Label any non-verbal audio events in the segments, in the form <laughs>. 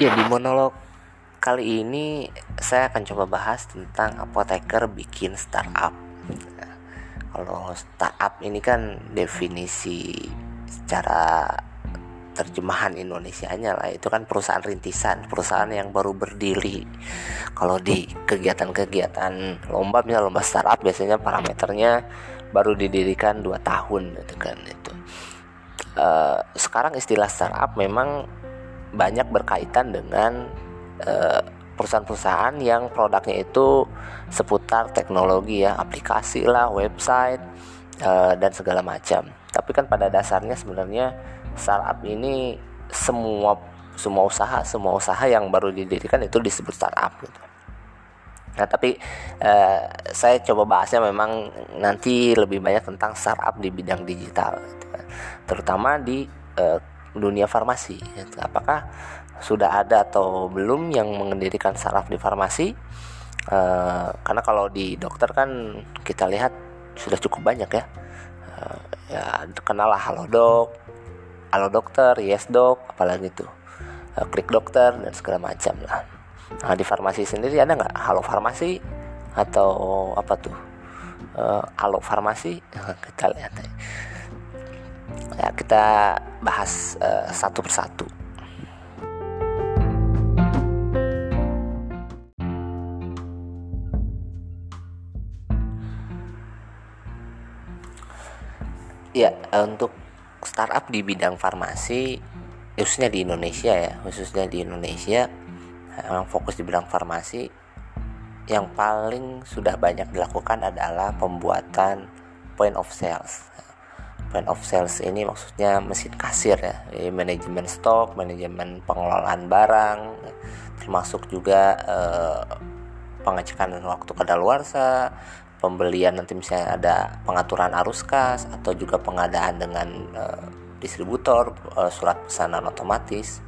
Ya di monolog kali ini saya akan coba bahas tentang apoteker bikin startup. Kalau startup ini kan definisi secara terjemahan Indonesia-nya lah itu kan perusahaan rintisan, perusahaan yang baru berdiri. Kalau di kegiatan-kegiatan lomba misalnya lomba startup biasanya parameternya baru didirikan 2 tahun gitu kan itu. Uh, sekarang istilah startup memang banyak berkaitan dengan uh, perusahaan-perusahaan yang produknya itu seputar teknologi ya, aplikasi lah, website uh, dan segala macam. Tapi kan pada dasarnya sebenarnya startup ini semua semua usaha, semua usaha yang baru didirikan itu disebut startup gitu. Nah, tapi uh, saya coba bahasnya memang nanti lebih banyak tentang startup di bidang digital, gitu kan. terutama di uh, dunia farmasi. Apakah sudah ada atau belum yang mendirikan saraf di farmasi? Uh, karena kalau di dokter kan kita lihat sudah cukup banyak ya. Uh, ya kenal lah Halo Dokter, Yes Dok, apalagi itu. Uh, klik dokter dan segala macam lah. Nah, di farmasi sendiri ada nggak Halo Farmasi atau apa tuh? Uh, Halo Farmasi <laughs> kita lihat. Ya kita bahas uh, satu persatu. Ya untuk startup di bidang farmasi khususnya di Indonesia ya khususnya di Indonesia yang fokus di bidang farmasi yang paling sudah banyak dilakukan adalah pembuatan point of sales point of sales ini maksudnya mesin kasir ya. Jadi, manajemen stok manajemen pengelolaan barang termasuk juga eh, pengecekan waktu kadaluarsa pembelian nanti misalnya ada pengaturan arus kas atau juga pengadaan dengan eh, distributor eh, surat pesanan otomatis.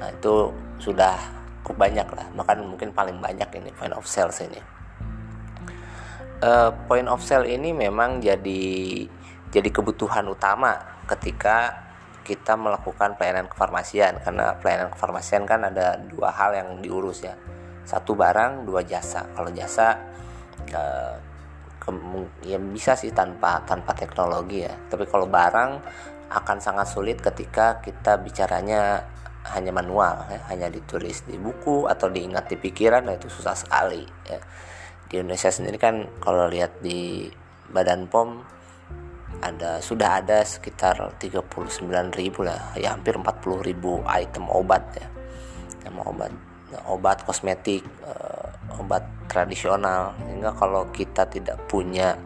Nah itu sudah cukup banyak lah. Bahkan mungkin paling banyak ini point of sales ini. Uh, point of sale ini memang jadi jadi kebutuhan utama ketika kita melakukan pelayanan kefarmasian. Karena pelayanan kefarmasian kan ada dua hal yang diurus ya. Satu barang dua jasa. Kalau jasa eh, ya bisa sih tanpa tanpa teknologi ya. Tapi kalau barang akan sangat sulit ketika kita bicaranya hanya manual ya, hanya ditulis di buku atau diingat di pikiran nah itu susah sekali ya. di Indonesia sendiri kan kalau lihat di Badan POM ada sudah ada sekitar 39 ribu lah. Ya hampir 40 ribu item obat ya. Nama obat obat kosmetik uh, obat tradisional. Sehingga kalau kita tidak punya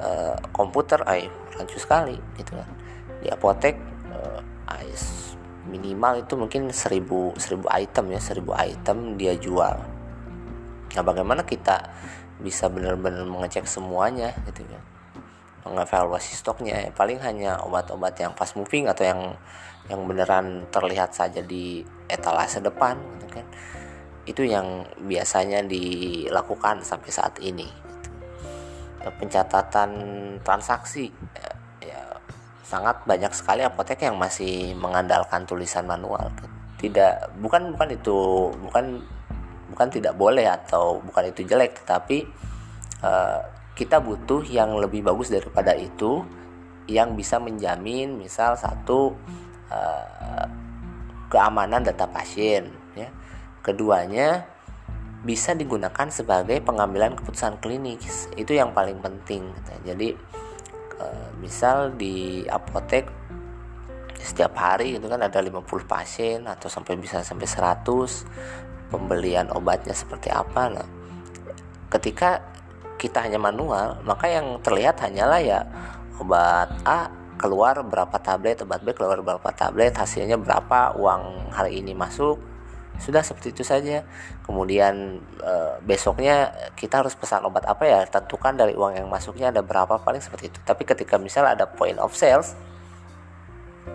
uh, komputer ay rancu sekali gitu kan. Di apotek uh, minimal itu mungkin 1000 1000 item ya 1000 item dia jual. Nah bagaimana kita bisa benar-benar mengecek semuanya gitu kan mengevaluasi stoknya. Ya paling hanya obat-obat yang fast moving atau yang yang beneran terlihat saja di etalase depan gitu kan. Itu yang biasanya dilakukan sampai saat ini gitu. pencatatan transaksi ya, ya sangat banyak sekali apotek yang masih mengandalkan tulisan manual tidak bukan bukan itu bukan bukan tidak boleh atau bukan itu jelek tetapi uh, kita butuh yang lebih bagus daripada itu yang bisa menjamin misal satu uh, keamanan data pasien ya. Keduanya bisa digunakan sebagai pengambilan keputusan klinis. Itu yang paling penting jadi uh, misal di apotek setiap hari itu kan ada 50 pasien atau sampai bisa sampai 100 pembelian obatnya seperti apa. Nah ketika kita hanya manual maka yang terlihat hanyalah ya obat A keluar berapa tablet obat B keluar berapa tablet hasilnya berapa uang hari ini masuk. Sudah seperti itu saja. Kemudian e, besoknya kita harus pesan obat apa ya? Tentukan dari uang yang masuknya ada berapa paling seperti itu. Tapi ketika misal ada point of sales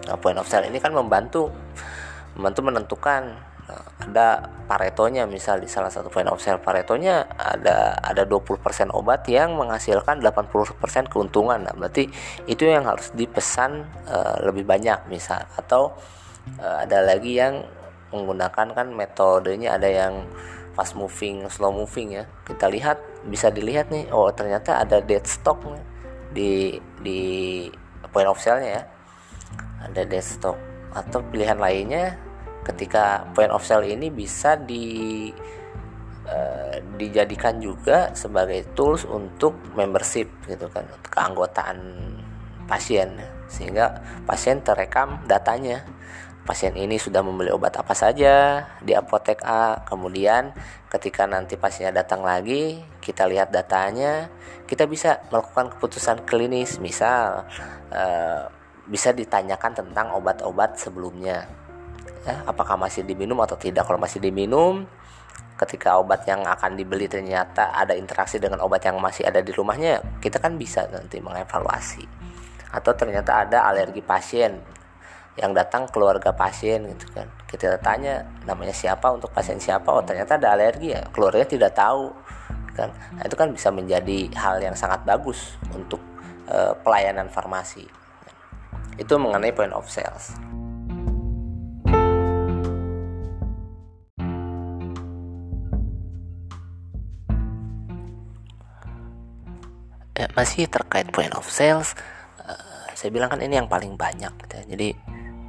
nah point of sale ini kan membantu membantu menentukan ada paretonya misal di salah satu point of sale paretonya ada ada 20% obat yang menghasilkan 80% keuntungan. Nah berarti itu yang harus dipesan uh, lebih banyak misal. Atau uh, ada lagi yang menggunakan kan metodenya ada yang fast moving slow moving ya. Kita lihat bisa dilihat nih oh ternyata ada dead stock nih di di point of sale-nya ya. Ada dead stock. Atau pilihan lainnya ketika point of sale ini bisa di uh, dijadikan juga sebagai tools untuk membership gitu kan keanggotaan pasien. Sehingga pasien terekam datanya. Pasien ini sudah membeli obat apa saja di apotek A. Kemudian ketika nanti pasiennya datang lagi kita lihat datanya kita bisa melakukan keputusan klinis. Misal uh, bisa ditanyakan tentang obat-obat sebelumnya ya, apakah masih diminum atau tidak? Kalau masih diminum ketika obat yang akan dibeli ternyata ada interaksi dengan obat yang masih ada di rumahnya kita kan bisa nanti mengevaluasi. Atau ternyata ada alergi pasien yang datang keluarga pasien gitu kan. Kita tanya namanya siapa? Untuk pasien siapa? Oh ternyata ada alergi ya. Keluarganya tidak tahu kan. Nah, itu kan bisa menjadi hal yang sangat bagus untuk uh, pelayanan farmasi. Itu mengenai point of sales ya, masih terkait point of sales uh, saya bilang kan ini yang paling banyak gitu ya. jadi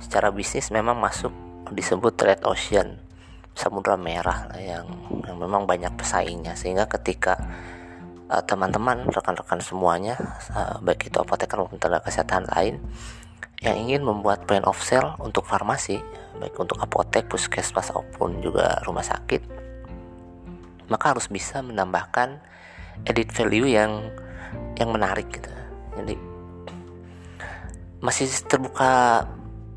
secara bisnis memang masuk disebut trade ocean samudra merah yang, yang memang banyak pesaingnya sehingga ketika uh, teman-teman rekan-rekan semuanya uh, baik itu apoteker maupun tenaga kesehatan lain yang ingin membuat point of sale untuk farmasi baik untuk apotek puskesmas maupun juga rumah sakit maka harus bisa menambahkan edit value yang yang menarik gitu. Jadi masih terbuka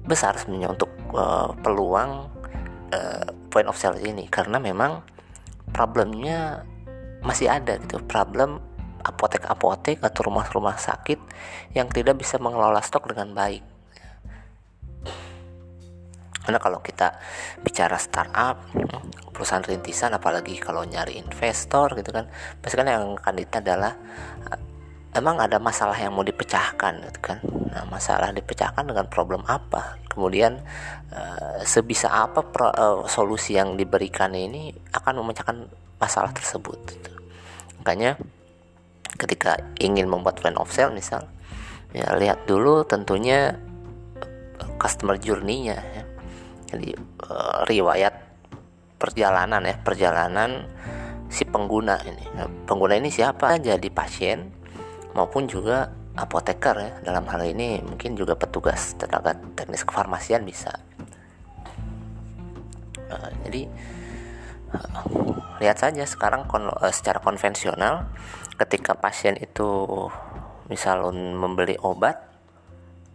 besar sebenarnya untuk uh, peluang uh, point of sale ini. Karena memang problemnya masih ada gitu. Problem apotek-apotek atau rumah-rumah sakit yang tidak bisa mengelola stok dengan baik. Karena kalau kita bicara startup perusahaan rintisan apalagi kalau nyari investor gitu kan pasti kan yang akan ditanya adalah emang ada masalah yang mau dipecahkan gitu kan nah masalah dipecahkan dengan problem apa kemudian uh, sebisa apa pro, uh, solusi yang diberikan ini akan memecahkan masalah tersebut gitu. makanya ketika ingin membuat plan of sale misal ya lihat dulu tentunya customer journey-nya ya. jadi uh, riwayat perjalanan ya perjalanan si pengguna ini nah, pengguna ini siapa jadi pasien maupun juga apoteker ya. Dalam hal ini mungkin juga petugas tenaga teknis kefarmasian bisa. Uh, jadi uh, lihat saja sekarang kon uh, secara konvensional ketika pasien itu misal membeli obat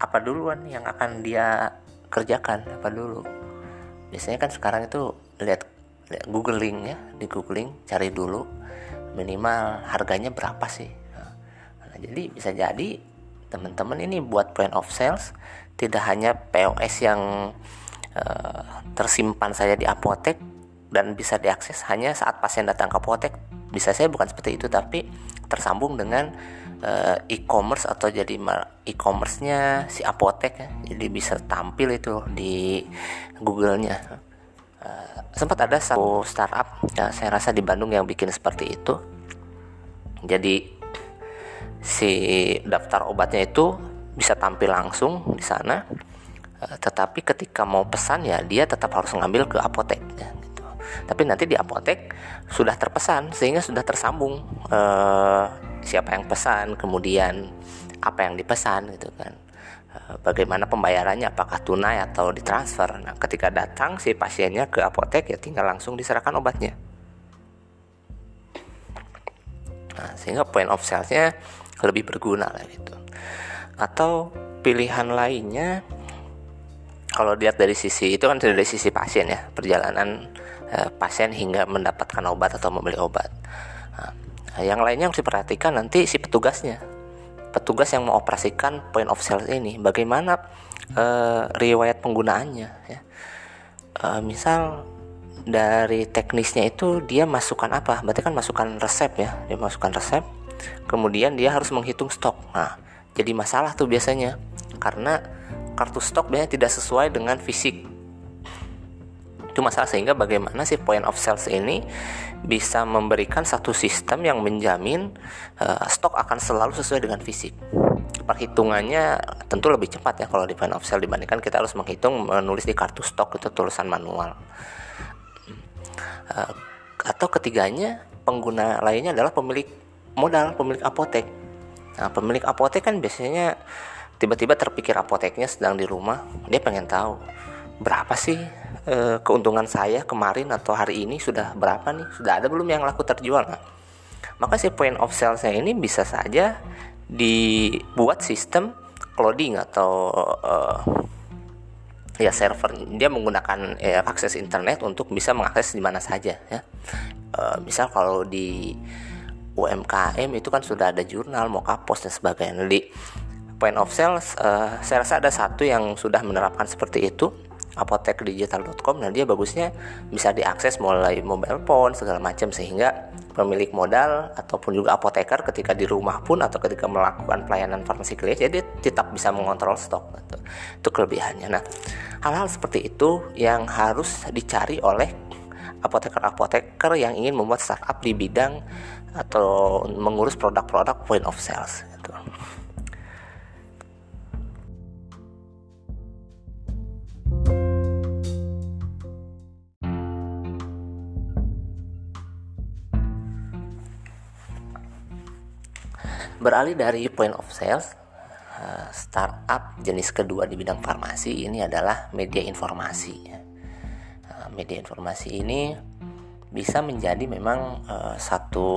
apa duluan yang akan dia kerjakan? Apa dulu? Biasanya kan sekarang itu lihat, lihat googling ya di googling cari dulu minimal harganya berapa sih jadi bisa jadi teman-teman ini buat point of sales tidak hanya POS yang uh, tersimpan saja di apotek dan bisa diakses hanya saat pasien datang ke apotek. Bisa saya bukan seperti itu tapi tersambung dengan uh, e-commerce atau jadi e-commerce-nya si apotek ya. Jadi bisa tampil itu di Google-nya. Uh, sempat ada satu startup ya, saya rasa di Bandung yang bikin seperti itu. Jadi si daftar obatnya itu bisa tampil langsung di sana. Eh, tetapi ketika mau pesan ya dia tetap harus ngambil ke apotek ya, gitu. tapi nanti di apotek sudah terpesan sehingga sudah tersambung eh, siapa yang pesan kemudian apa yang dipesan gitu kan. Eh, bagaimana pembayarannya apakah tunai atau ditransfer. Nah ketika datang si pasiennya ke apotek ya tinggal langsung diserahkan obatnya. Nah, sehingga point of salesnya lebih berguna lah gitu. Atau pilihan lainnya kalau lihat dari sisi itu kan dari sisi pasien ya perjalanan eh, pasien hingga mendapatkan obat atau membeli obat. Nah, yang lainnya harus diperhatikan nanti si petugasnya. Petugas yang mengoperasikan point of sale ini bagaimana eh, riwayat penggunaannya ya. Eh, misal dari teknisnya itu dia masukkan apa? Berarti kan masukkan resep ya dia masukkan resep kemudian dia harus menghitung stok. Nah jadi masalah tuh biasanya. Karena kartu stok biasanya tidak sesuai dengan fisik. Itu masalah sehingga bagaimana sih point of sales ini bisa memberikan satu sistem yang menjamin uh, stok akan selalu sesuai dengan fisik. Perhitungannya tentu lebih cepat ya kalau di point of sale dibandingkan kita harus menghitung menulis di kartu stok itu tulisan manual. Uh, atau ketiganya pengguna lainnya adalah pemilik modal pemilik apotek. Nah pemilik apotek kan biasanya tiba-tiba terpikir apoteknya sedang di rumah dia pengen tahu berapa sih e, keuntungan saya kemarin atau hari ini sudah berapa nih? Sudah ada belum yang laku terjual? Nah, maka si point of salesnya ini bisa saja dibuat sistem clouding atau e, ya server. Dia menggunakan ya, akses internet untuk bisa mengakses di mana saja ya. E, misal kalau di UMKM itu kan sudah ada jurnal, mau kapos dan sebagainya. Di point of sales, uh, saya rasa ada satu yang sudah menerapkan seperti itu apotekdigital.com nah dia bagusnya bisa diakses mulai mobile phone segala macam sehingga pemilik modal ataupun juga apoteker ketika di rumah pun atau ketika melakukan pelayanan farmasi klinik jadi tetap bisa mengontrol stok gitu. itu kelebihannya nah hal-hal seperti itu yang harus dicari oleh apoteker-apoteker yang ingin membuat startup di bidang atau mengurus produk-produk point of sales gitu. Beralih dari point of sales, eh, startup jenis kedua di bidang farmasi ini adalah media informasi. Eh, media informasi ini bisa menjadi memang eh, satu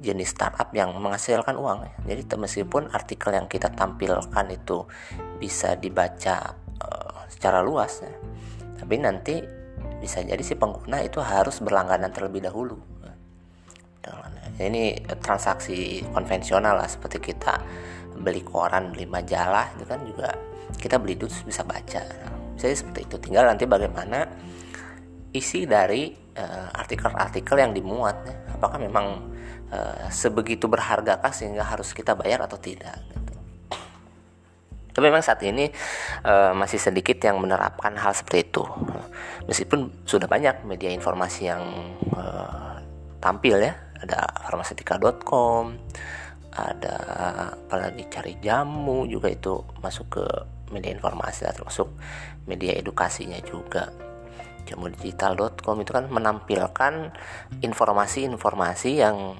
jenis startup yang menghasilkan uang. Jadi meskipun artikel yang kita tampilkan itu bisa dibaca secara luas, ya, tapi nanti bisa jadi si pengguna itu harus berlangganan terlebih dahulu. Ini transaksi konvensional lah seperti kita beli koran beli majalah itu kan juga kita beli itu bisa baca. Jadi seperti itu. Tinggal nanti bagaimana isi dari uh, artikel-artikel yang dimuat ya. apakah memang uh, sebegitu berhargakah sehingga harus kita bayar atau tidak gitu. tapi memang saat ini uh, masih sedikit yang menerapkan hal seperti itu meskipun sudah banyak media informasi yang uh, tampil ya ada farmasetika.com ada apalagi cari jamu juga itu masuk ke media informasi termasuk media edukasinya juga jamudigital.com itu kan menampilkan informasi-informasi yang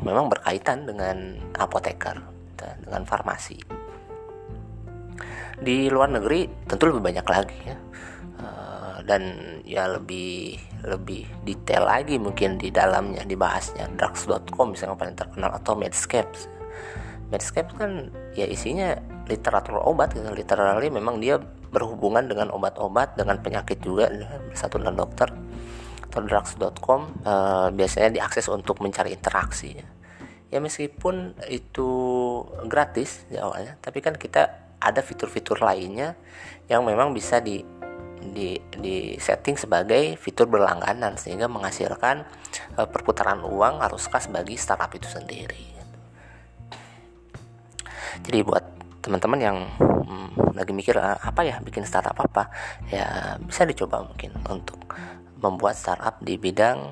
memang berkaitan dengan apoteker dengan farmasi. Di luar negeri tentu lebih banyak lagi ya. Dan ya lebih lebih detail lagi mungkin di dalamnya dibahasnya. drugs.com misalnya paling terkenal atau Medscape. Medscape kan ya isinya literatur obat gitu. Literally memang dia berhubungan dengan obat-obat dengan penyakit juga satu dengan dokter atau drugs.com uh, biasanya diakses untuk mencari interaksi ya. ya meskipun itu gratis di awalnya tapi kan kita ada fitur-fitur lainnya yang memang bisa di di, di setting sebagai fitur berlangganan sehingga menghasilkan uh, perputaran uang arus kas bagi startup itu sendiri. Jadi buat teman-teman yang hmm, lagi mikir uh, apa ya bikin startup apa, ya bisa dicoba mungkin untuk membuat startup di bidang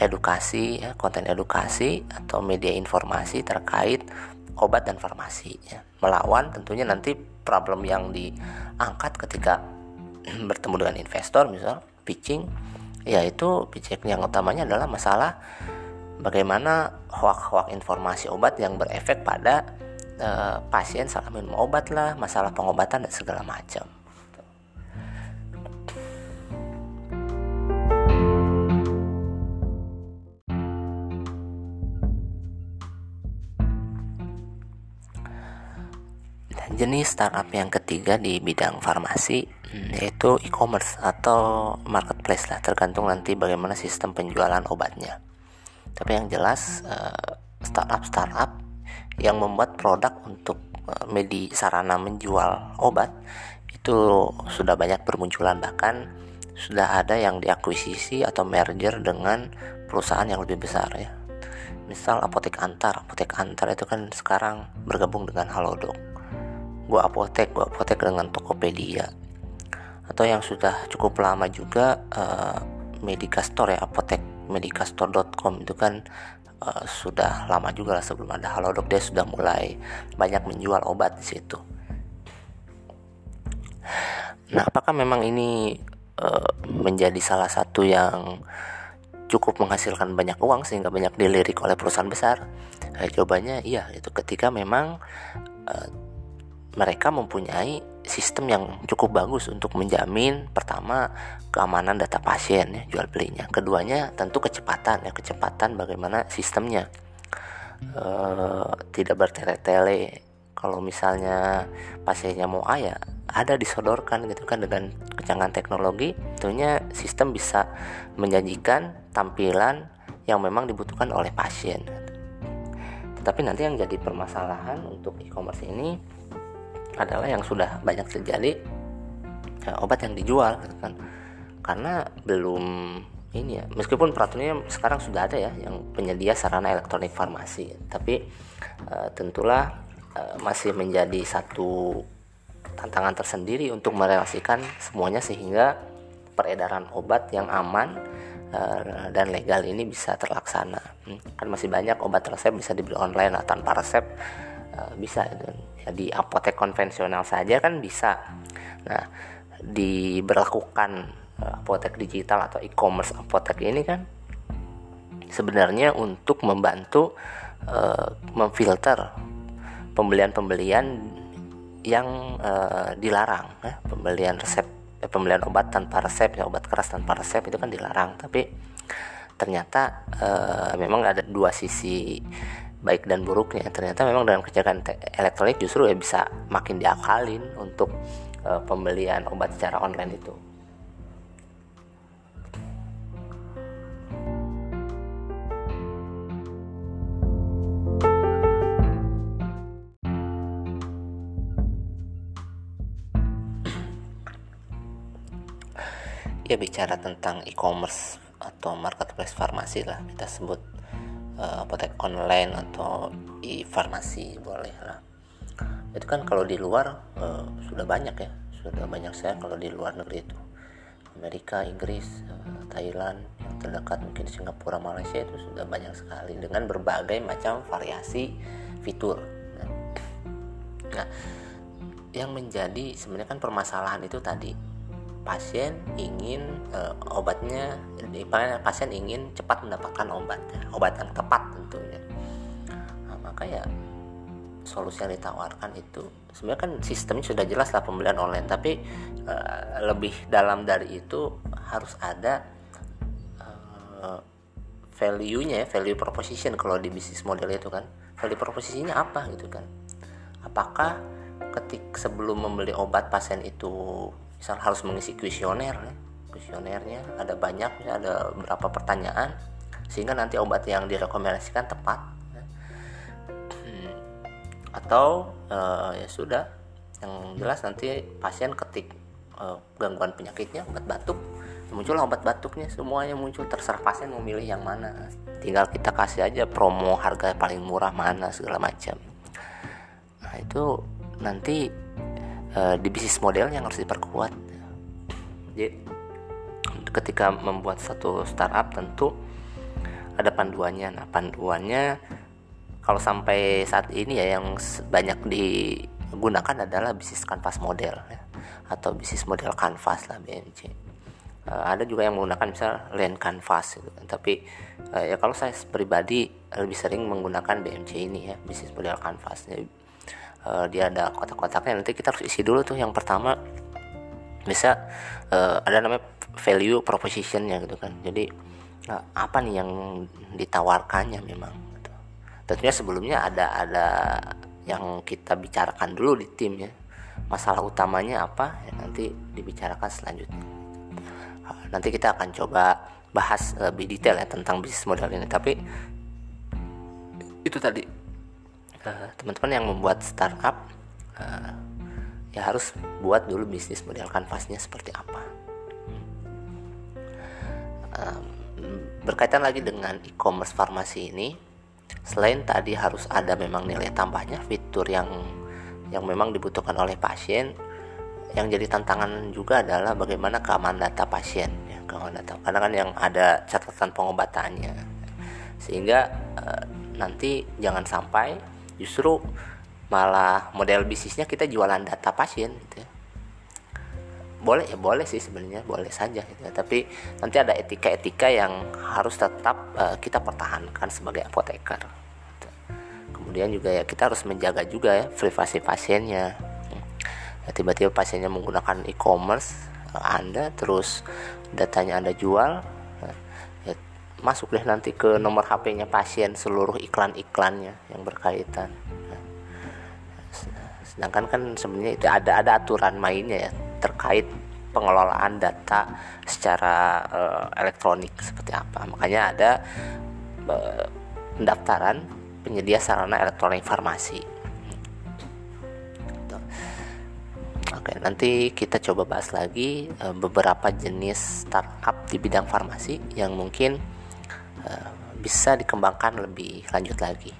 edukasi, ya, konten edukasi atau media informasi terkait obat dan farmasi. Ya. Melawan tentunya nanti problem yang diangkat ketika <clears throat> bertemu dengan investor misal pitching yaitu pitching yang utamanya adalah masalah bagaimana hoak-hoak informasi obat yang berefek pada uh, pasien saat minum obat lah masalah pengobatan dan segala macam. Jenis startup yang ketiga di bidang farmasi hmm, yaitu e-commerce atau marketplace lah tergantung nanti bagaimana sistem penjualan obatnya. Tapi yang jelas eh, startup startup yang membuat produk untuk eh, medi sarana menjual obat itu sudah banyak bermunculan. Bahkan sudah ada yang diakuisisi atau merger dengan perusahaan yang lebih besar ya. Misal apotek antar. Apotek antar itu kan sekarang bergabung dengan halodoc. Gue apotek gue apotek dengan Tokopedia. Atau yang sudah cukup lama juga uh, Medicastore ya apotek medicastore.com itu kan uh, sudah lama juga lah sebelum ada Halodoc dia sudah mulai banyak menjual obat di situ. Nah, apakah memang ini uh, menjadi salah satu yang cukup menghasilkan banyak uang sehingga banyak dilirik oleh perusahaan besar? Eh, jawabannya iya, itu ketika memang uh, mereka mempunyai sistem yang cukup bagus untuk menjamin pertama keamanan data pasien ya jual belinya. Keduanya tentu kecepatan ya kecepatan bagaimana sistemnya. E, tidak bertele-tele. Kalau misalnya pasiennya mau A ya ada disodorkan gitu kan dengan kecanggihan teknologi tentunya sistem bisa menjanjikan tampilan yang memang dibutuhkan oleh pasien. Tetapi nanti yang jadi permasalahan untuk e-commerce ini adalah yang sudah banyak terjadi ya, obat yang dijual gitu kan. Karena belum ini ya meskipun peraturannya sekarang sudah ada ya yang penyedia sarana elektronik farmasi. Tapi uh, tentulah uh, masih menjadi satu tantangan tersendiri untuk merelasikan semuanya sehingga peredaran obat yang aman uh, dan legal ini bisa terlaksana. Hmm, kan masih banyak obat resep bisa dibeli online atau tanpa resep uh, bisa ya, di apotek konvensional saja kan bisa nah diberlakukan uh, apotek digital atau e-commerce apotek ini kan sebenarnya untuk membantu uh, memfilter pembelian-pembelian yang uh, dilarang ya. pembelian resep eh, pembelian obat tanpa resep ya obat keras tanpa resep itu kan dilarang tapi ternyata uh, memang ada dua sisi baik dan buruknya. Ternyata memang dalam kebijakan elektronik justru ya bisa makin diakalin untuk uh, pembelian obat secara online itu. Ya bicara tentang e-commerce atau marketplace farmasi lah kita sebut uh, apotek online atau e-farmasi boleh lah. Itu kan kalau di luar uh, sudah banyak ya sudah banyak saya kalau di luar negeri itu. Amerika Inggris uh, Thailand yang terdekat mungkin Singapura Malaysia itu sudah banyak sekali dengan berbagai macam variasi fitur. Nah yang menjadi sebenarnya kan permasalahan itu tadi pasien ingin uh, obatnya pasien ingin cepat mendapatkan obatnya obat yang tepat tentunya. Nah, maka ya solusi yang ditawarkan itu sebenarnya kan sistemnya sudah jelas lah pembelian online tapi uh, lebih dalam dari itu harus ada uh, value-nya ya value proposition kalau di bisnis model itu kan. Value propositionnya apa gitu kan? Apakah ketik sebelum membeli obat pasien itu misal harus mengisi kuesioner ya. kuesionernya ada banyak ya, ada berapa pertanyaan sehingga nanti obat yang direkomendasikan tepat ya. hmm. atau uh, ya sudah yang jelas nanti pasien ketik uh, gangguan penyakitnya obat batuk muncul obat batuknya semuanya muncul terserah pasien mau milih yang mana tinggal kita kasih aja promo harga paling murah mana segala macam nah itu nanti uh, di bisnis model yang harus diperkuat. Jadi ketika membuat satu startup tentu ada panduannya. Nah panduannya kalau sampai saat ini ya yang banyak digunakan adalah bisnis kanvas model ya, atau bisnis model kanvas lah BMC uh, eh, ada juga yang menggunakan misal land canvas gitu. Tapi uh, ya kalau saya pribadi lebih sering menggunakan BMC ini ya bisnis model kanvas Jadi, uh, dia ada kotak-kotaknya nanti kita harus isi dulu tuh. Yang pertama bisa uh, ada namanya value propositionnya gitu kan. Jadi uh, apa nih yang ditawarkannya memang gitu. tentunya sebelumnya ada ada yang kita bicarakan dulu di tim ya. Masalah utamanya apa ya nanti dibicarakan selanjutnya. Uh, nanti kita akan coba bahas lebih detail ya tentang bisnis model ini. Tapi itu tadi teman-teman uh, yang membuat startup uh, ya harus buat dulu bisnis model kanvasnya seperti apa. Uh, berkaitan lagi dengan e-commerce farmasi ini selain tadi harus ada memang nilai tambahnya fitur yang yang memang dibutuhkan oleh pasien yang jadi tantangan juga adalah bagaimana keamanan data pasien ya, keamanan data. Karena kan yang ada catatan pengobatannya. Sehingga uh, nanti jangan sampai justru malah model bisnisnya kita jualan data pasien gitu ya. boleh ya boleh sih sebenarnya boleh saja gitu ya. tapi nanti ada etika-etika yang harus tetap uh, kita pertahankan sebagai apoteker gitu. kemudian juga ya kita harus menjaga juga ya privasi pasiennya ya, tiba-tiba pasiennya menggunakan e-commerce uh, anda terus datanya anda jual ya, masuk deh nanti ke nomor HP-nya pasien seluruh iklan-iklannya yang berkaitan. Sedangkan kan sebenarnya itu ada ada aturan mainnya ya terkait pengelolaan data secara uh, elektronik seperti apa. Makanya ada uh, pendaftaran penyedia sarana elektronik farmasi. Oke, nanti kita coba bahas lagi uh, beberapa jenis startup di bidang farmasi yang mungkin bisa dikembangkan lebih lanjut lagi.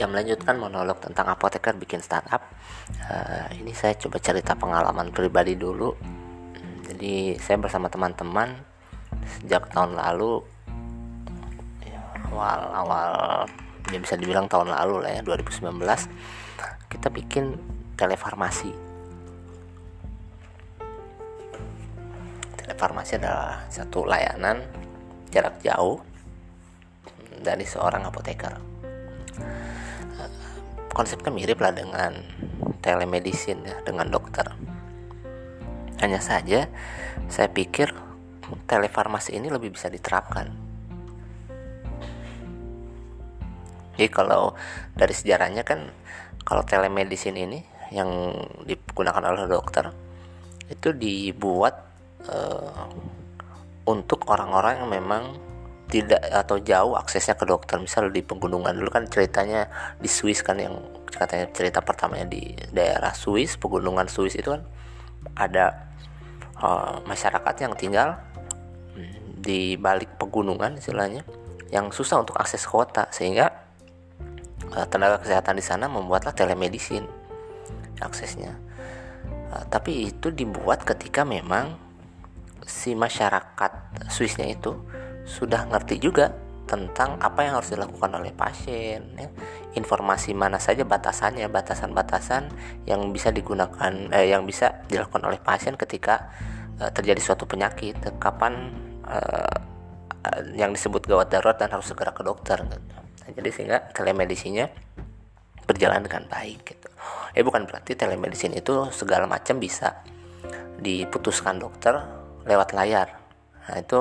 ya melanjutkan monolog tentang apoteker bikin startup uh, ini saya coba cerita pengalaman pribadi dulu jadi saya bersama teman-teman sejak tahun lalu ya, awal awal ya bisa dibilang tahun lalu lah ya 2019 kita bikin telefarmasi. Telefarmasi adalah satu layanan jarak jauh dari seorang apoteker. Konsepnya mirip lah dengan telemedicine ya dengan dokter. Hanya saja saya pikir telefarmasi ini lebih bisa diterapkan jadi kalau dari sejarahnya kan kalau telemedicine ini yang digunakan oleh dokter itu dibuat uh, untuk orang-orang yang memang tidak atau jauh aksesnya ke dokter. Misal di pegunungan dulu kan ceritanya di Swiss kan yang katanya cerita pertamanya di daerah Swiss pegunungan Swiss itu kan ada uh, masyarakat yang tinggal hmm, di balik pegunungan istilahnya yang susah untuk akses kota. Sehingga uh, tenaga kesehatan di sana membuatlah telemedicine aksesnya uh, tapi itu dibuat ketika memang si masyarakat Swissnya itu sudah ngerti juga tentang apa yang harus dilakukan oleh pasien ya. informasi mana saja batasannya batasan-batasan yang bisa digunakan eh, yang bisa dilakukan oleh pasien ketika eh, terjadi suatu penyakit kapan eh, yang disebut gawat darurat dan harus segera ke dokter gitu. Jadi sehingga telemedisinya berjalan dengan baik gitu. Eh bukan berarti telemedicine itu segala macam bisa diputuskan dokter lewat layar. Nah itu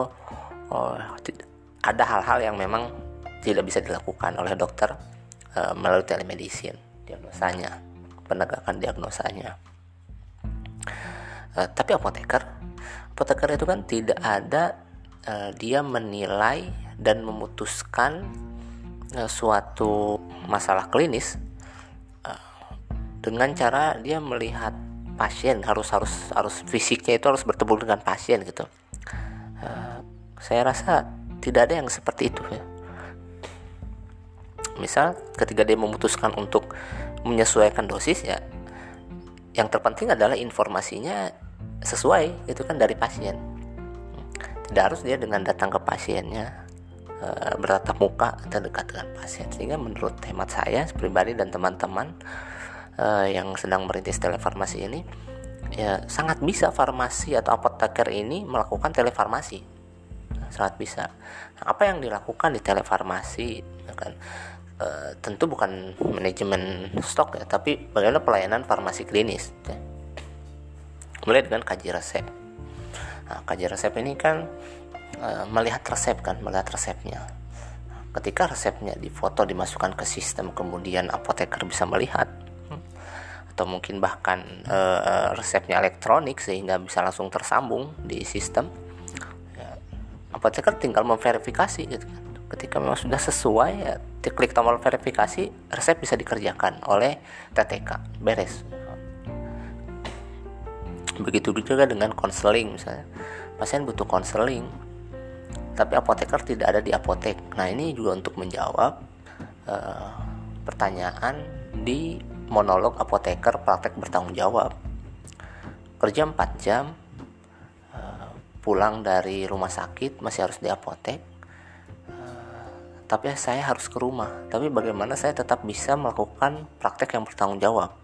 oh, ada hal-hal yang memang tidak bisa dilakukan oleh dokter uh, melalui telemedicine diagnosanya penegakan diagnosanya. Uh, tapi apoteker apoteker itu kan tidak ada uh, dia menilai dan memutuskan suatu masalah klinis uh, dengan cara dia melihat pasien harus harus harus fisiknya itu harus bertemu dengan pasien gitu. Saya rasa tidak ada yang seperti itu ya. Misal ketika dia memutuskan untuk menyesuaikan dosis ya yang terpenting adalah informasinya sesuai itu kan dari pasien. Tidak harus dia dengan datang ke pasiennya e, bertatap muka atau dekat dengan pasien. Sehingga menurut hemat saya pribadi dan teman-teman e, yang sedang merintis telefarmasi ini ya sangat bisa farmasi atau apoteker ini melakukan telefarmasi. Sangat bisa. Nah, apa yang dilakukan di telefarmasi ya kan? E, tentu bukan manajemen stok ya tapi bagaimana pelayanan farmasi klinis ya. mulai dengan kaji resep. Nah, kaji resep ini kan e, melihat resep kan melihat resepnya. Ketika resepnya difoto dimasukkan ke sistem kemudian apoteker bisa melihat. Atau mungkin bahkan e, resepnya elektronik sehingga bisa langsung tersambung di sistem. Apoteker tinggal memverifikasi gitu kan. Ketika memang sudah sesuai ya klik tombol verifikasi resep bisa dikerjakan oleh TTK beres. Begitu juga dengan konseling misalnya. Pasien butuh konseling tapi apoteker tidak ada di apotek. Nah ini juga untuk menjawab uh, pertanyaan di monolog apoteker praktek bertanggung jawab. Kerja 4 jam uh, pulang dari rumah sakit masih harus di apotek. Uh, tapi saya harus ke rumah. Tapi bagaimana saya tetap bisa melakukan praktek yang bertanggung jawab?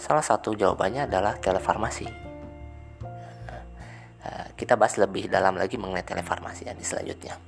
Salah satu jawabannya adalah telefarmasi kita bahas lebih dalam lagi mengenai telefarmasi di selanjutnya